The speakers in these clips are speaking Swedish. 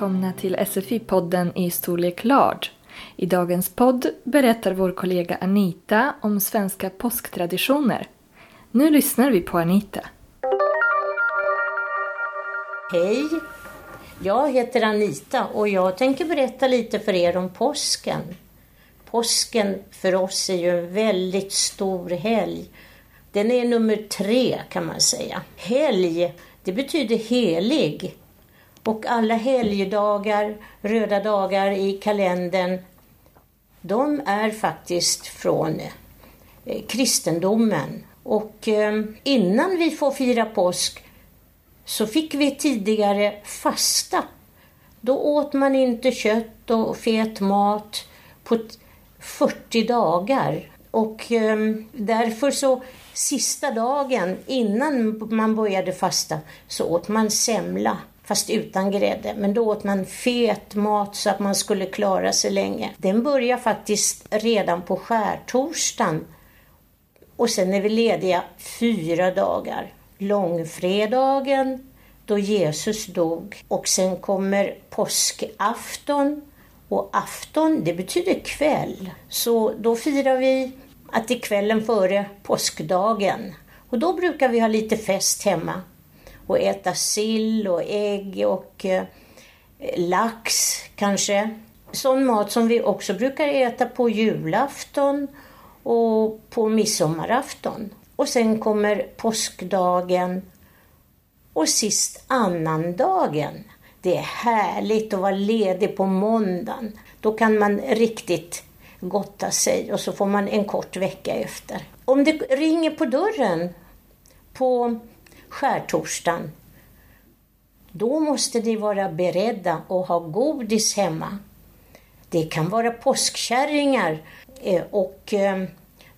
välkomna till SFI-podden i storlek large. I dagens podd berättar vår kollega Anita om svenska påsktraditioner. Nu lyssnar vi på Anita. Hej! Jag heter Anita och jag tänker berätta lite för er om påsken. Påsken för oss är ju en väldigt stor helg. Den är nummer tre kan man säga. Helg, det betyder helig. Och alla helgdagar, röda dagar i kalendern, de är faktiskt från eh, kristendomen. Och ehm, innan vi får fira påsk så fick vi tidigare fasta. Då åt man inte kött och fet mat på 40 dagar. Och ehm, därför så sista dagen innan man började fasta så åt man semla fast utan grädde. Men då åt man fet mat så att man skulle klara sig länge. Den börjar faktiskt redan på skärtorsdagen och sen är vi lediga fyra dagar. Långfredagen, då Jesus dog. Och sen kommer påskafton. Och afton, det betyder kväll. Så då firar vi att det är kvällen före påskdagen. Och då brukar vi ha lite fest hemma och äta sill och ägg och eh, lax kanske. Sån mat som vi också brukar äta på julafton och på midsommarafton. Och sen kommer påskdagen och sist annandagen. Det är härligt att vara ledig på måndagen. Då kan man riktigt gotta sig och så får man en kort vecka efter. Om det ringer på dörren på skärtorsdagen, då måste ni vara beredda att ha godis hemma. Det kan vara påskkärringar eh, och eh,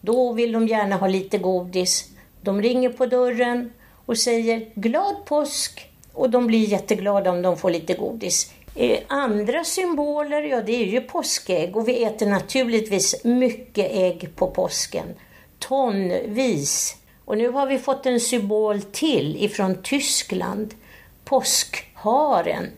då vill de gärna ha lite godis. De ringer på dörren och säger glad påsk och de blir jätteglada om de får lite godis. Eh, andra symboler, ja det är ju påskägg och vi äter naturligtvis mycket ägg på påsken. Tonvis. Och nu har vi fått en symbol till ifrån Tyskland. Påskharen.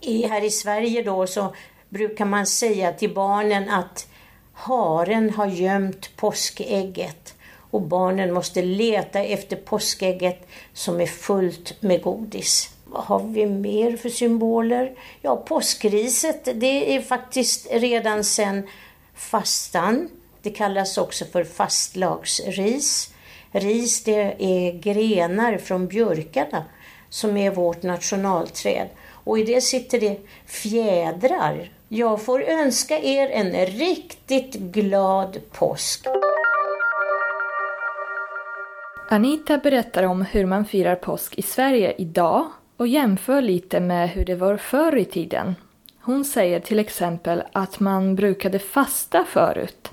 I, här i Sverige då så brukar man säga till barnen att haren har gömt påskägget och barnen måste leta efter påskägget som är fullt med godis. Vad har vi mer för symboler? Ja, påskriset, det är faktiskt redan sedan fastan. Det kallas också för fastlagsris. Ris, det är grenar från björkarna som är vårt nationalträd. Och i det sitter det fjädrar. Jag får önska er en riktigt glad påsk. Anita berättar om hur man firar påsk i Sverige idag och jämför lite med hur det var förr i tiden. Hon säger till exempel att man brukade fasta förut.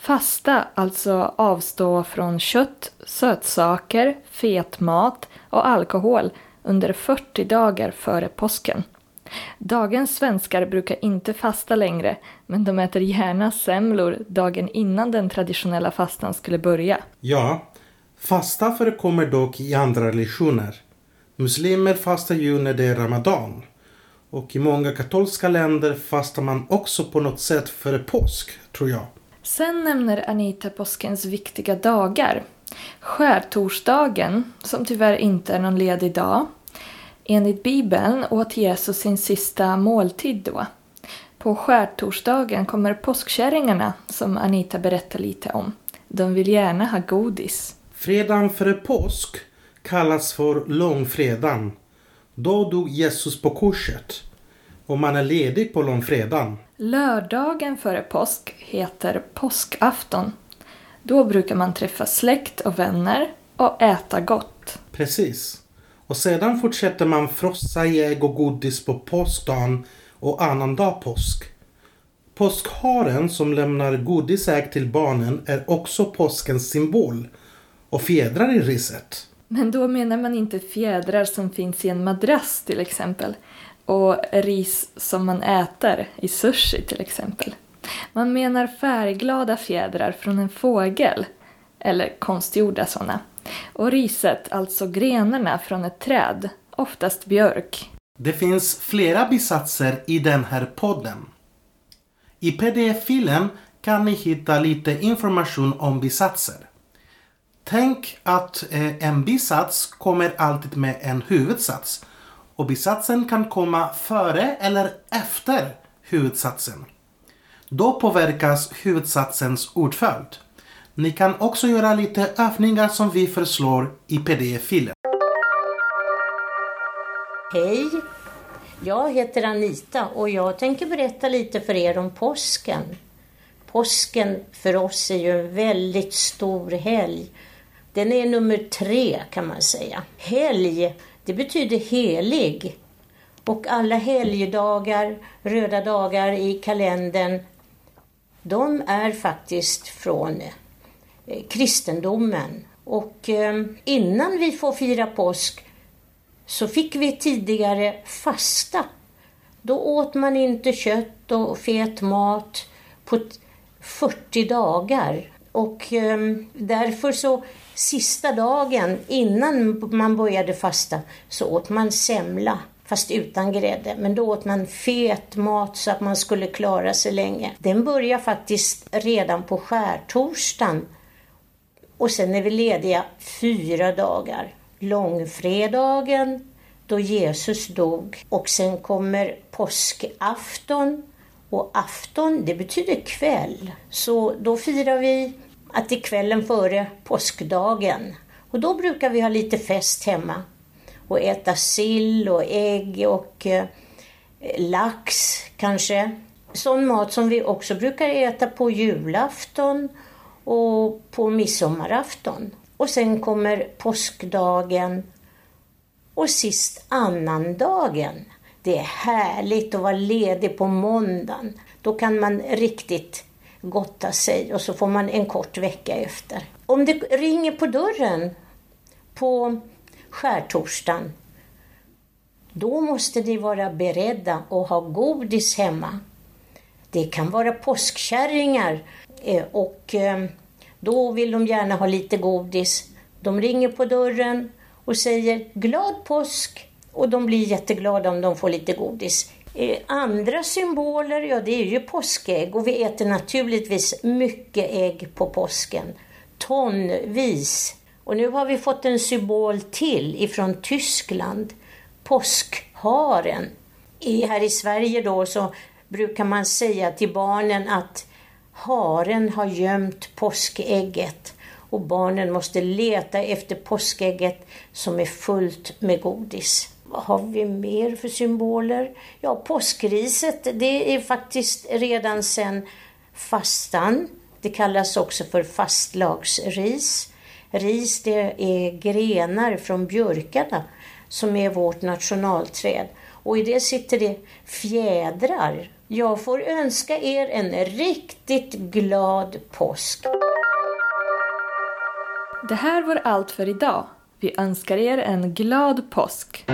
Fasta, alltså avstå från kött, sötsaker, fet mat och alkohol under 40 dagar före påsken. Dagens svenskar brukar inte fasta längre, men de äter gärna semlor dagen innan den traditionella fastan skulle börja. Ja, fasta förekommer dock i andra religioner. Muslimer fastar ju när det är Ramadan. Och i många katolska länder fastar man också på något sätt före påsk, tror jag. Sen nämner Anita påskens viktiga dagar. Skärtorsdagen, som tyvärr inte är någon ledig dag. Enligt Bibeln åt Jesus sin sista måltid då. På skärtorsdagen kommer påskkärringarna, som Anita berättar lite om. De vill gärna ha godis. Fredagen före påsk kallas för långfredagen. Då dog Jesus på korset. Och man är ledig på långfredagen. Lördagen före påsk heter påskafton. Då brukar man träffa släkt och vänner och äta gott. Precis. Och sedan fortsätter man frossa i ägg och godis på påskdagen och annandag påsk. Påskharen som lämnar godisägg till barnen är också påskens symbol och fjädrar i riset. Men då menar man inte fjädrar som finns i en madrass till exempel och ris som man äter i sushi till exempel. Man menar färgglada fjädrar från en fågel, eller konstgjorda sådana. Och riset, alltså grenarna från ett träd, oftast björk. Det finns flera bisatser i den här podden. I pdf-filen kan ni hitta lite information om bisatser. Tänk att eh, en bisats kommer alltid med en huvudsats och bisatsen kan komma före eller efter huvudsatsen. Då påverkas huvudsatsens ordföljd. Ni kan också göra lite övningar som vi föreslår i pdf-filen. Hej! Jag heter Anita och jag tänker berätta lite för er om påsken. Påsken för oss är ju en väldigt stor helg. Den är nummer tre kan man säga. Helg, det betyder helig. Och alla helgdagar, röda dagar i kalendern, de är faktiskt från eh, kristendomen. Och eh, innan vi får fira påsk så fick vi tidigare fasta. Då åt man inte kött och fet mat på 40 dagar. Och eh, därför så sista dagen innan man började fasta så åt man semla fast utan grädde. Men då åt man fet mat så att man skulle klara sig länge. Den börjar faktiskt redan på skärtorsdagen och sen är vi lediga fyra dagar. Långfredagen, då Jesus dog. Och sen kommer påskafton. Och afton, det betyder kväll. Så då firar vi att det är kvällen före påskdagen. Och då brukar vi ha lite fest hemma. Och äta sill och ägg och eh, lax kanske. Sån mat som vi också brukar äta på julafton och på midsommarafton. Och sen kommer påskdagen och sist annandagen. Det är härligt att vara ledig på måndagen. Då kan man riktigt gotta sig och så får man en kort vecka efter. Om det ringer på dörren på skärtorsdagen, då måste ni vara beredda att ha godis hemma. Det kan vara påskkärringar eh, och eh, då vill de gärna ha lite godis. De ringer på dörren och säger glad påsk och de blir jätteglada om de får lite godis. Eh, andra symboler, ja det är ju påskägg och vi äter naturligtvis mycket ägg på påsken. Tonvis. Och nu har vi fått en symbol till ifrån Tyskland. Påskharen. I, här i Sverige då så brukar man säga till barnen att haren har gömt påskägget och barnen måste leta efter påskägget som är fullt med godis. Vad har vi mer för symboler? Ja, påskriset, det är faktiskt redan sedan fastan. Det kallas också för fastlagsris. Ris, det är grenar från björkarna som är vårt nationalträd. Och i det sitter det fjädrar. Jag får önska er en riktigt glad påsk. Det här var allt för idag. Vi önskar er en glad påsk.